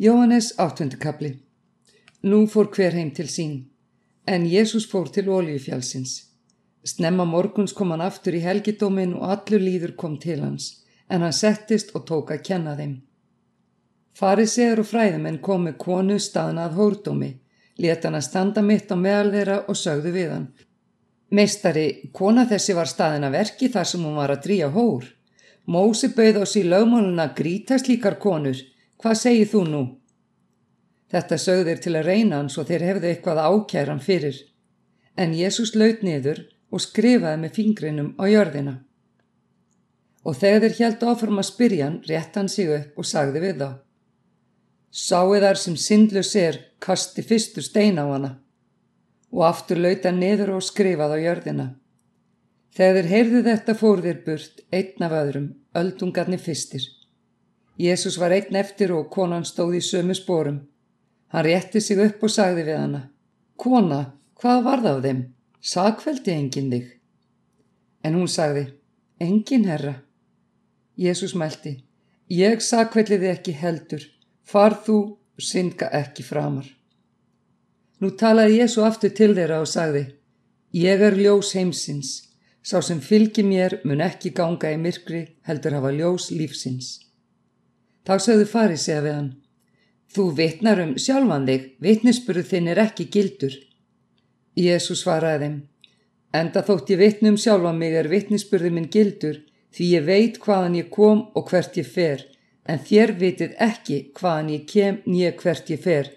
Jóhannes áttundikabli Nú fór hver heim til sín, en Jésús fór til Óliufjálsins. Snemma morguns kom hann aftur í helgidómin og allur líður kom til hans, en hann settist og tók að kenna þeim. Farisegur og fræðumenn kom með konu staðna að hórdómi, leta hann að standa mitt á meðal þeirra og sögðu við hann. Meistari, kona þessi var staðina verki þar sem hún var að drýja hór. Mósi bauð á síð lögmáluna gríta slíkar konur, Hvað segir þú nú? Þetta sögðir til að reyna hann svo þeir hefðu eitthvað ákjæran fyrir. En Jésús laut niður og skrifaði með fingrinum á jörðina. Og þegar þeir held áfram að spyrja hann, rétt hann sig upp og sagði við þá. Sáu þar sem syndlu sér, kasti fyrstu stein á hana. Og aftur lauta niður og skrifaði á jörðina. Þegar þeir heyrðu þetta fór þeir burt, einn af öðrum, öldungarnir fyrstir. Jésús var einn eftir og konan stóð í sömu spórum. Hann rétti sig upp og sagði við hana. Kona, hvað var það af þeim? Sakveldi enginn þig? En hún sagði, enginn herra. Jésús mælti, ég sakveldi þig ekki heldur, far þú, synga ekki framar. Nú talaði Jésu aftur til þeirra og sagði, ég er ljós heimsins, sá sem fylgir mér mun ekki ganga í myrkri heldur hafa ljós lífsins. Þá sögðu farið segja við hann. Þú vitnar um sjálfan þig, vitnisspuru þinn er ekki gildur. Jésu svaraði þeim. Enda þótt ég vitnum sjálfan mig er vitnisspurði minn gildur því ég veit hvaðan ég kom og hvert ég fer, en þér vitið ekki hvaðan ég kem nýja hvert ég fer.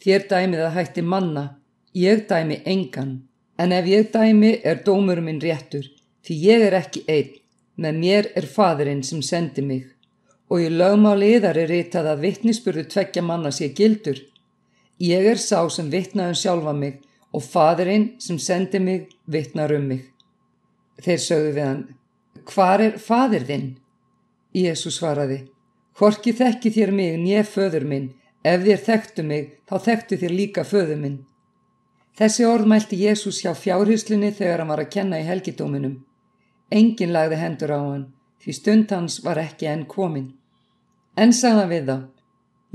Þér dæmið að hætti manna, ég dæmi engan, en ef ég dæmi er dómur minn réttur, því ég er ekki einn, með mér er fadurinn sem sendi mig og í lögmáli yðar er ritað að vittnisspurðu tveggja manna sé gildur. Ég er sá sem vittnaðum sjálfa mig og fadurinn sem sendi mig vittnar um mig. Þeir sögðu við hann, hvar er fadir þinn? Jésu svaraði, horki þekki þér mig nýja föður minn, ef þér þekktu mig þá þekktu þér líka föður minn. Þessi orð mælti Jésús hjá fjárhyslunni þegar hann var að kenna í helgidóminum. Engin lagði hendur á hann, því stund hans var ekki enn komin. En sagða við þá,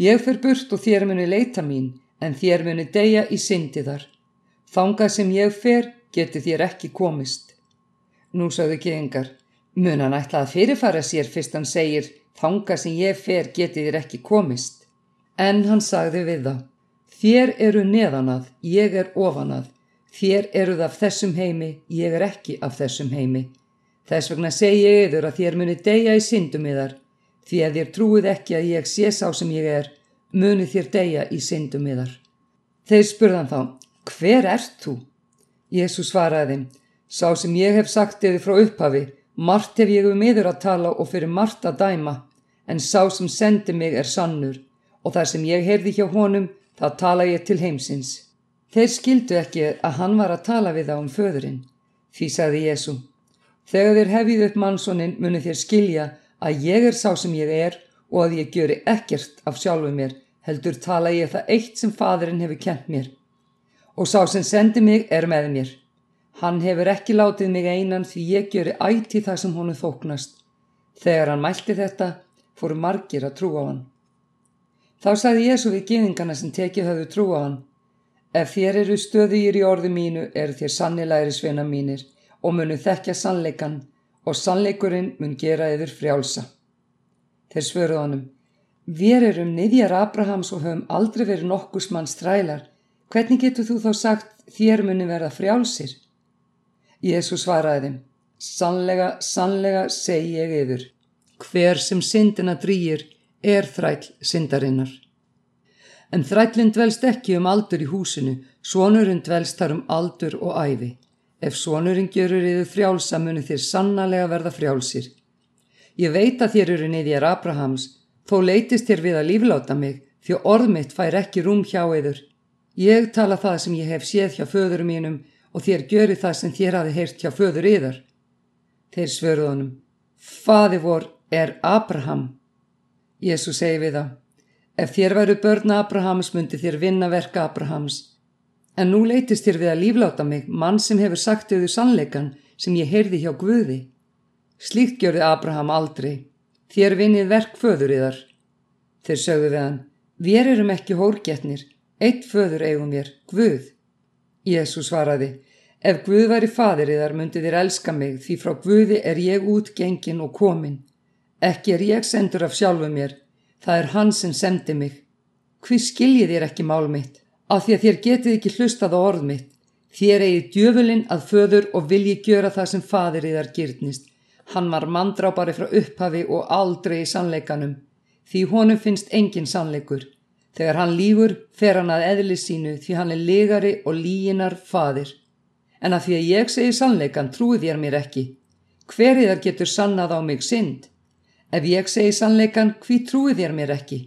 ég fer burt og þér muni leita mín, en þér muni deyja í syndi þar. Þangað sem ég fer, geti þér ekki komist. Nú sagðu geðingar, mun hann ætla að fyrirfara sér fyrst hann segir, þangað sem ég fer, geti þér ekki komist. En hann sagði við þá, þér eru neðanað, ég er ofanað, þér eruð af þessum heimi, ég er ekki af þessum heimi. Þess vegna segi ég yfir að þér muni deyja í syndum yðar, Því að þér trúið ekki að ég sé sá sem ég er, muni þér deyja í syndum yðar. Þeir spurðan þá, hver ert þú? Jésu svaraði sá sem ég hef sagt eða frá upphafi, margt hef ég um yður að tala og fyrir margt að dæma, en sá sem sendi mig er sannur, og þar sem ég heyrði hjá honum, það tala ég til heimsins. Þeir skildu ekki að hann var að tala við þá um föðurinn. Því sagði Jésu, þegar þér hefið upp mannsónin muni þér skilja að ég er sá sem ég er og að ég gjöri ekkert af sjálfu mér, heldur tala ég það eitt sem fadurinn hefur kent mér. Og sá sem sendi mig er með mér. Hann hefur ekki látið mig einan því ég gjöri ætti það sem honu þóknast. Þegar hann mælti þetta, fóru margir að trúa á hann. Þá sagði Jésu við geðingana sem tekið höfðu trúa á hann. Ef þér eru stöðugir í orðu mínu, eru þér sannilegri sveina mínir og munu þekkja sannleikan og sannleikurinn mun gera yfir frjálsa. Þeir svöruð honum, við erum niðjar Abrahams og höfum aldrei verið nokkus mann strælar, hvernig getur þú þá sagt þér muni verða frjálsir? Jésu svaraði þeim, sannlega, sannlega segi ég yfir, hver sem syndina drýir er þræll syndarinnar. En þrællin dvelst ekki um aldur í húsinu, svonurinn dvelst þar um aldur og æfi. Ef sonurinn gjörur yfir frjálsa muni þér sannarlega verða frjálsir. Ég veit að þér eru niðjar Abrahams, þó leytist þér við að lífláta mig, því orð mitt fær ekki rúm hjá yður. Ég tala það sem ég hef séð hjá föður mínum og þér gjöri það sem þér hafi heyrt hjá föður yður. Þeir svöruð honum, Faði vor er Abraham. Jésu segi við það, ef þér væru börn Abrahams myndi þér vinna verka Abrahams. En nú leytist þér við að lífláta mig, mann sem hefur sagt auðu sannleikan sem ég heyrði hjá Guði. Slíkt gjörði Abraham aldrei, þér vinnið verk föður í þar. Þeir sögðu við hann, Við erum ekki hórgetnir, eitt föður eigum við, Guð. Jésu svaraði, ef Guð væri fadir yðar myndi þér elska mig því frá Guði er ég út gengin og komin. Ekki er ég sendur af sjálfu mér, það er hann sem sendi mig. Hví skiljið þér ekki mál mitt, af því að þér getið ekki hlustað á orð mitt. Þér eigið djöfulinn að föður og vilji gjöra það sem fadir yðar gyrnist. Hann var mandrápari frá upphafi og aldrei í sannleikanum, því honum finnst engin sannleikur. Þegar hann lífur fer hann að eðli sínu því hann er legari og líginar fadir. En að því að ég segi sannleikan trúið þér mér ekki. Hveriðar getur sannað á mig synd? Ef ég segi sannleikan, hví trúið þér mér ekki?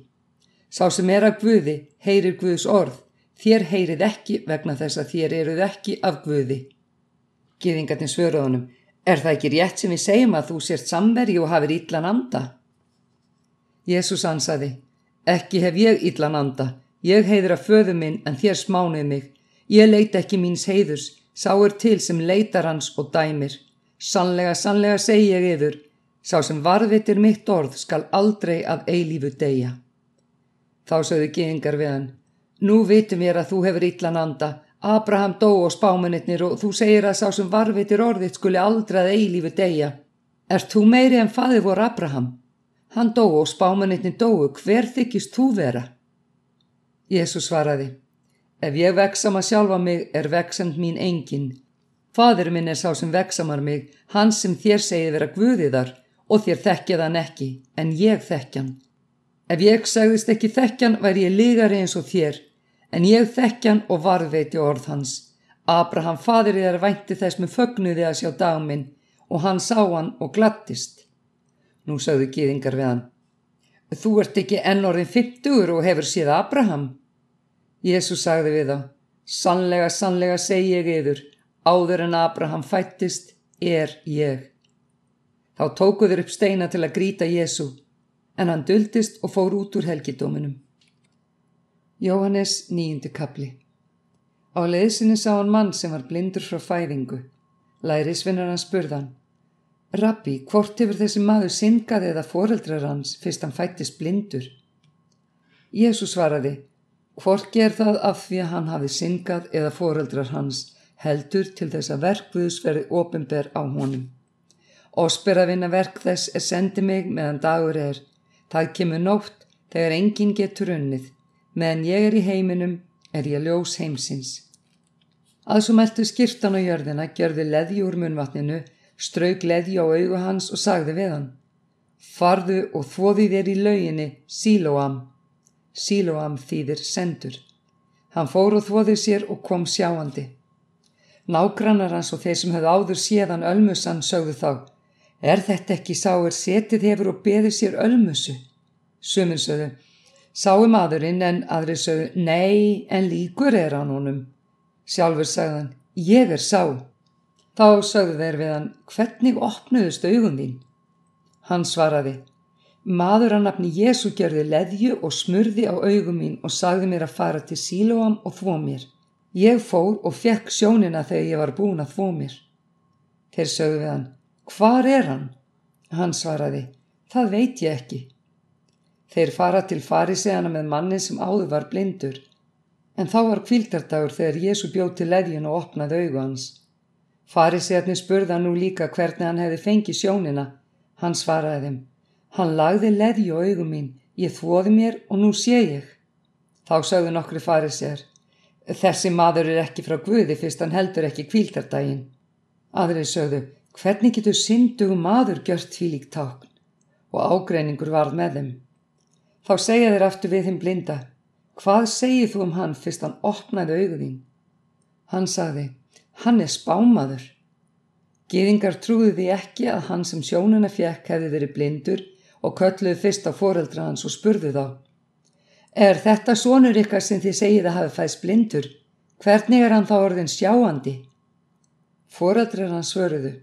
Sá sem er að Guði heyrir Guðs orð, þér heyrið ekki vegna þess að þér eruð ekki af Guði. Gýðingatinn svöruðunum, er það ekki rétt sem við segjum að þú sért samveri og hafið ítlan anda? Jésús ansaði, ekki hef ég ítlan anda, ég heiður að föðu minn en þér smánuð mig, ég leita ekki míns heiðurs, sá er til sem leitar hans og dæmir. Sannlega, sannlega segi ég yfir, sá sem varðvitir mitt orð skal aldrei af eilífu deyja. Þá sögðu geðingar við hann, nú vitum við að þú hefur ítlan anda, Abraham dó og spámanitnir og þú segir að sá sem varvitir orðið skuli aldrað eilífu deyja. Er þú meiri en faði vor Abraham? Hann dó og spámanitnir dóu, hver þykist þú vera? Jésús svaraði, ef ég veksama sjálfa mig er veksand mín engin. Fadur minn er sá sem veksamar mig, hans sem þér segið vera guðiðar og þér þekkjað hann ekki, en ég þekkjan. Ef ég sagðist ekki þekkjan væri ég ligari eins og þér, en ég þekkjan og varðveiti orð hans. Abraham fadir þér vænti þess með fögnuði að sjá dagminn og hann sá hann og glattist. Nú sagðu gýðingar við hann. Þú ert ekki enn orðin fyrtugur og hefur síð Abraham. Jésu sagði við þá. Sannlega, sannlega segi ég yfir, áður en Abraham fættist, er ég. Þá tókuður upp steina til að gríta Jésu, en hann duldist og fór út úr helgidóminum. Jóhannes nýjindi kapli Á leiðsinni sá hann mann sem var blindur frá fæðingu. Lærisvinnar hann spurðan. Rabbi, hvort hefur þessi maður syngað eða foreldrar hans fyrst hann fættist blindur? Jésús svaraði, hvort ger það af því að hann hafi syngað eða foreldrar hans heldur til þess að verkvöðus verði ofinber á honum. Ósper að vinna verk þess er sendi mig meðan dagur er. Það kemur nótt þegar enginn getur unnið meðan ég er í heiminum er ég ljós heimsins. Aðsum eldu skýrtan á jörðina gjörði leði úr munvatninu, strauk leði á augu hans og sagði við hann. Farðu og þvoði þér í lauginni Sílóam. Sílóam þýðir sendur. Hann fór og þvoði sér og kom sjáandi. Nágrannar hans og þeir sem höfðu áður séðan ölmusan sögðu þá. Er þetta ekki sáir setið hefur og beðið sér ölmusu? Sumin sögðu. Sáu maðurinn en aðri sögðu, nei, en líkur er hann honum. Sjálfur sagðan, ég er sá. Þá sögðu þeir við hann, hvernig opnuðust augun þín? Hann svaraði, maður að nafni Jésu gerði leðju og smurði á augum mín og sagði mér að fara til sílóam og þvó mér. Ég fór og fekk sjónina þegar ég var búin að þvó mér. Þeir sögðu við hann, hvar er hann? Hann svaraði, það veit ég ekki. Þeir fara til fariseana með manni sem áður var blindur, en þá var kvildardagur þegar Jésu bjóð til leðjun og opnaði augu hans. Farisearnir spurða nú líka hvernig hann hefði fengið sjónina. Hann svaraði þeim, hann lagði leðju og augu mín, ég þvoði mér og nú sé ég. Þá sögðu nokkru farisear, þessi maður er ekki frá Guði fyrst hann heldur ekki kvildardaginn. Aðrið sögðu, hvernig getur syndugum maður gjört fílíkt tákn? Og ágreiningur varð með þeim. Þá segja þeir aftur við hinn blinda, hvað segir þú um hann fyrst hann opnaði auðuðín? Hann sagði, hann er spámaður. Gýðingar trúði því ekki að hann sem sjónuna fjekk hefði verið blindur og kölluði fyrst á foreldra hans og spurði þá. Er þetta sonur ykkar sem þið segið að hafi fæst blindur? Hvernig er hann þá orðin sjáandi? Foreldrar hans svöruðu.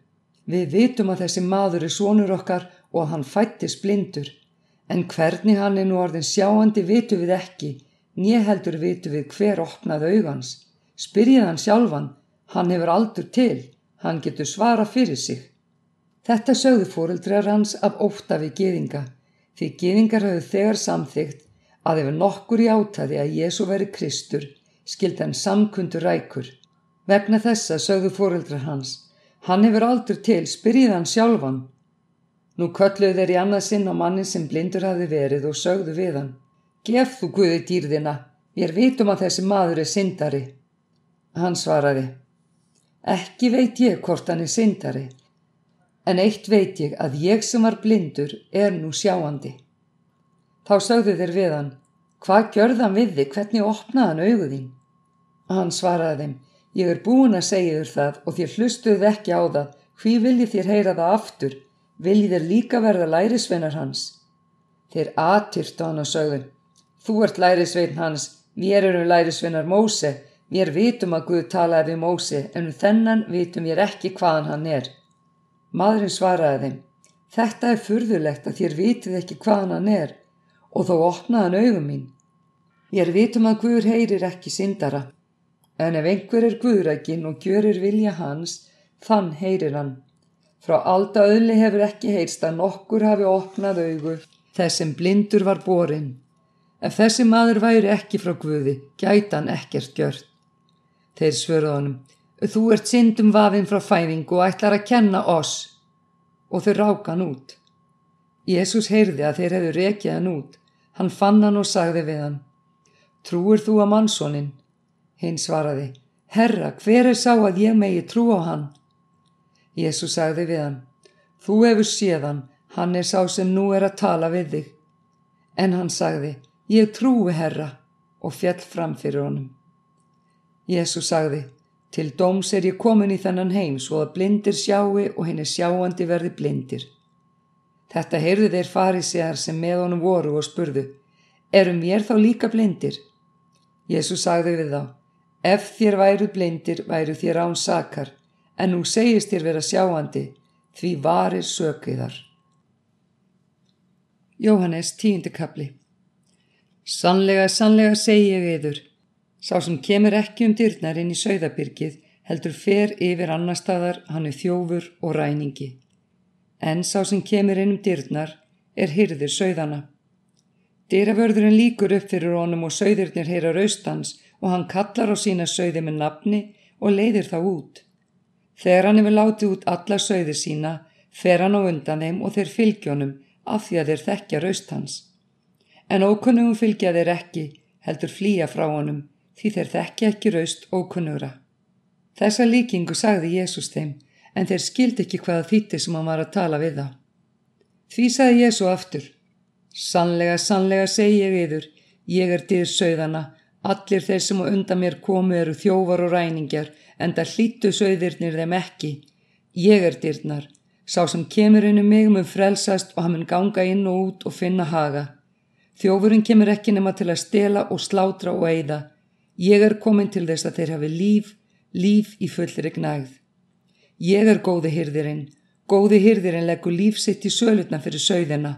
Við vitum að þessi maður er sonur okkar og hann fættis blindur. En hvernig hann er nú orðin sjáandi vitu við ekki, nýja heldur vitu við hver opnað augans. Spyrjið hann sjálfan, hann hefur aldur til, hann getur svara fyrir sig. Þetta sögðu fóreldrar hans af óta við geðinga, því geðingar hafðu þegar samþygt að ef nokkur í átaði að Jésu veri Kristur, skildi hann samkundur rækur. Vegna þessa sögðu fóreldrar hans, hann hefur aldur til, spyrjið hann sjálfan. Nú kölluð þeir í annað sinn á mannin sem blindur hafi verið og sögðu við hann, gef þú Guði dýrðina, ég vitum að þessi maður er syndari. Hann svaraði, ekki veit ég hvort hann er syndari, en eitt veit ég að ég sem var blindur er nú sjáandi. Þá sögðu þeir við hann, hvað gjörðan við þig, hvernig opnaði hann auguðín? Hann svaraði þeim, ég er búin að segja þér það og þér hlustuð ekki á það, hví viljið þér heyra það aftur, viljið þér líka verða lærisveinar hans? Þeir atyrtu hann og sögðu, þú ert lærisvein hans, við erum lærisveinar Móse, við vitum að Guð talaði við Móse, en um þennan vitum við ekki hvaðan hann er. Maðurinn svaraði þeim, þetta er furðulegt að þér vitið ekki hvaðan hann er og þó opnaði hann augum mín. Ég er vitum að Guður heyrir ekki syndara, en ef einhver er Guðrækin og gjörir vilja hans, þann heyrir hann. Frá alda öðli hefur ekki heyrst að nokkur hafi opnað augu þess sem blindur var borin. Ef þessi maður væri ekki frá Guði, gæti hann ekkert gjört. Þeir svörðu honum, Þú ert syndum vafinn frá fæðingu og ætlar að kenna oss. Og þau ráka hann út. Jésús heyrði að þeir hefðu rekið hann út. Hann fann hann og sagði við hann. Trúir þú að mannsónin? Hinn svaraði. Herra, hver er sá að ég megi trú á hann? Jésús sagði við hann. Þú hefur séð hann, er sá sem nú er að tala við þig. En hann sagði, ég trúi herra og fjall fram fyrir honum. Jésús sagði, Til dóms er ég komin í þennan heim svo að blindir sjáu og henni sjáandi verði blindir. Þetta heyrðu þeir farisegar sem með honum voru og spurðu, erum ég þá líka blindir? Jésús sagði við þá, ef þér væru blindir væru þér án sakar, en nú segist þér vera sjáandi, því varir sökiðar. Jóhannes tíundikabli Sannlega, sannlega segi ég yður, Sá sem kemur ekki um dyrnar inn í sögðabyrgið heldur fer yfir annar staðar hann er þjófur og ræningi. En sá sem kemur inn um dyrnar er hyrðir sögðana. Dyraförðurinn líkur upp fyrir honum og sögðirnir heyra raustans og hann kallar á sína sögði með nafni og leiðir þá út. Þegar hann hefur látið út alla sögði sína, fer hann á undan þeim og þeir fylgjónum af því að þeir þekkja raustans. En ókunnugum fylgja þeir ekki, heldur flýja frá honum því þeir þekki ekki raust ókunnugra. Þessa líkingu sagði Jésús þeim, en þeir skildi ekki hvaða þýtti sem hann var að tala við þá. Því sagði Jésu aftur, Sannlega, sannlega segi ég yður, ég er dýr sögðana, allir þeir sem á undan mér komu eru þjóvar og ræningjar, en það hlýttu sögðirnir þeim ekki. Ég er dýrnar, sá sem kemur inn um mig mun frelsast og hann mun ganga inn og út og finna haga. Þjófurinn kemur ekki nema til að stela og slátra og eigða, Ég er komin til þess að þeir hafi líf, líf í fullri gnægð. Ég er góði hyrðirinn, góði hyrðirinn leggur líf sitt í sölutna fyrir sögðina.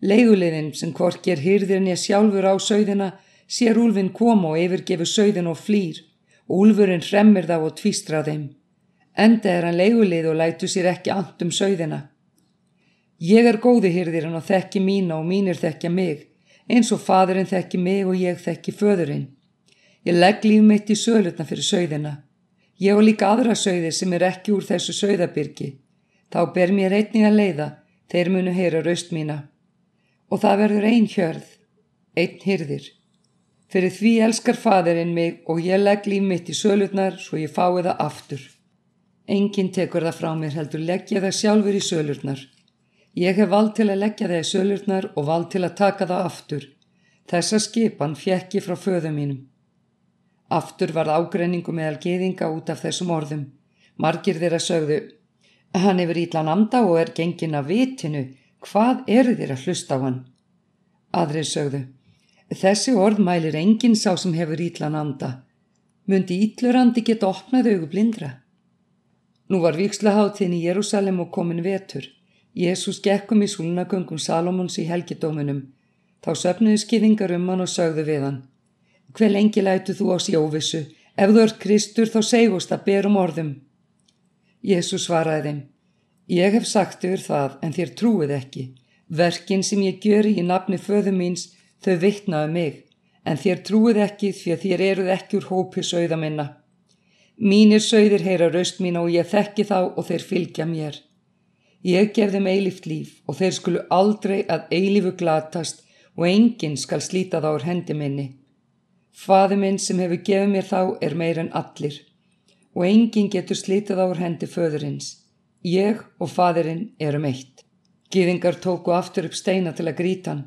Leiguleginn sem hvorki er hyrðirinn ég sjálfur á sögðina, sér úlfinn koma og yfirgefu sögðin og flýr úlfurinn hremmir þá og tvístra þeim. Enda er hann leigulegð og lætu sér ekki andum sögðina. Ég er góði hyrðirinn og þekki mína og mínir þekkja mig, eins og fadurinn þekki mig og ég þekki föðurinn. Ég legg líf mitt í sölutna fyrir sögðina. Ég og líka aðra sögðir sem er ekki úr þessu sögðabyrgi. Þá ber mér einning að leiða, þeir munu heyra raust mína. Og það verður ein hjörð, einn hyrðir. Fyrir því elskar fadirinn mig og ég legg líf mitt í sölutnar svo ég fái það aftur. Engin tekur það frá mér heldur leggja það sjálfur í sölurnar. Ég hef vald til að leggja það í sölurnar og vald til að taka það aftur. Þessa skipan fjekk ég frá föðu mínum. Aftur var ágreiningu meðal geðinga út af þessum orðum. Margir þeirra sögðu, hann hefur ítlan anda og er gengin af vitinu, hvað eru þeir að hlusta á hann? Aðrir sögðu, þessi orð mælir enginn sá sem hefur ítlan anda. Mundi ítlurandi geta opnað augu blindra? Nú var vikslaháttin í Jérúsalem og komin vetur. Jésús gekkum í súlnagöngum Salomons í helgidóminum. Þá söpnuðu skiðingar um hann og sögðu við hann. Hver lengi lætu þú á sjóvissu? Ef þú ert Kristur þá segust að berum orðum. Jésús svaraði þeim. Ég hef sagt yfir það en þér trúið ekki. Verkin sem ég gjöri í nafni föðu míns, Þau vittnaðu mig, en þér trúið ekki því að þér eruð ekki úr hópi sögða minna. Mínir sögðir heyra raust mín og ég þekki þá og þeir fylgja mér. Ég gef þeim eilift líf og þeir skulu aldrei að eilifu glatast og enginn skal slíta þá úr hendi minni. Faði minn sem hefur gefið mér þá er meir en allir og enginn getur slítið á hendi föðurins. Ég og fadirinn erum eitt. Gýðingar tóku aftur upp steina til að gríta hann.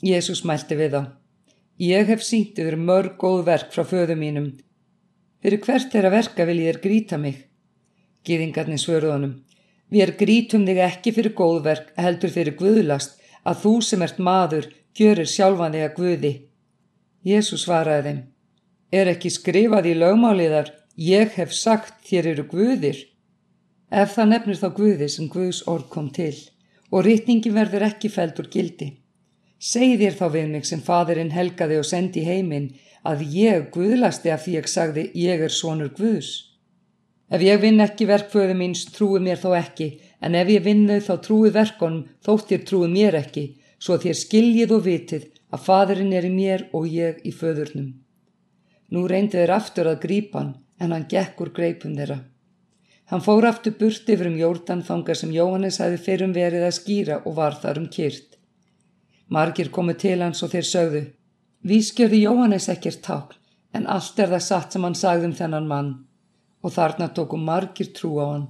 Jésús mælti við þá. Ég hef sínt yfir mörg góð verk frá föðu mínum. Fyrir hvert er að verka vil ég er gríta mig? Gýðingarnir svöruð honum. Við grítum þig ekki fyrir góðverk heldur fyrir guðlast að þú sem ert maður gjörir sjálfan þig að guði. Jésús svaraði þeim. Er ekki skrifað í lögmáliðar, ég hef sagt þér eru guðir? Ef það nefnir þá guði sem guðs orð kom til og rítningi verður ekki fælt úr gildi. Segð þér þá við mig sem fadurinn helgaði og sendi heiminn að ég guðlasti af því ég sagði ég er sonur guðs. Ef ég vinn ekki verkföðu míns trúi mér þó ekki en ef ég vinn þau þá trúi verkonum þóttir trúi mér ekki svo þér skiljið og vitið að fadurinn er í mér og ég í föðurnum. Nú reyndi þeir aftur að grípa hann en hann gekk úr greipum þeirra. Hann fór aftur burt yfir um jórdan þangar sem Jóhannes hafi fyrrum verið að skýra og var þar um kyrt. Margir komu til hans og þeir sögðu, við skjörði Jóhannes ekkert tákl en allt er það satt sem hann sagði um þennan mann og þarna tóku margir trú á hann.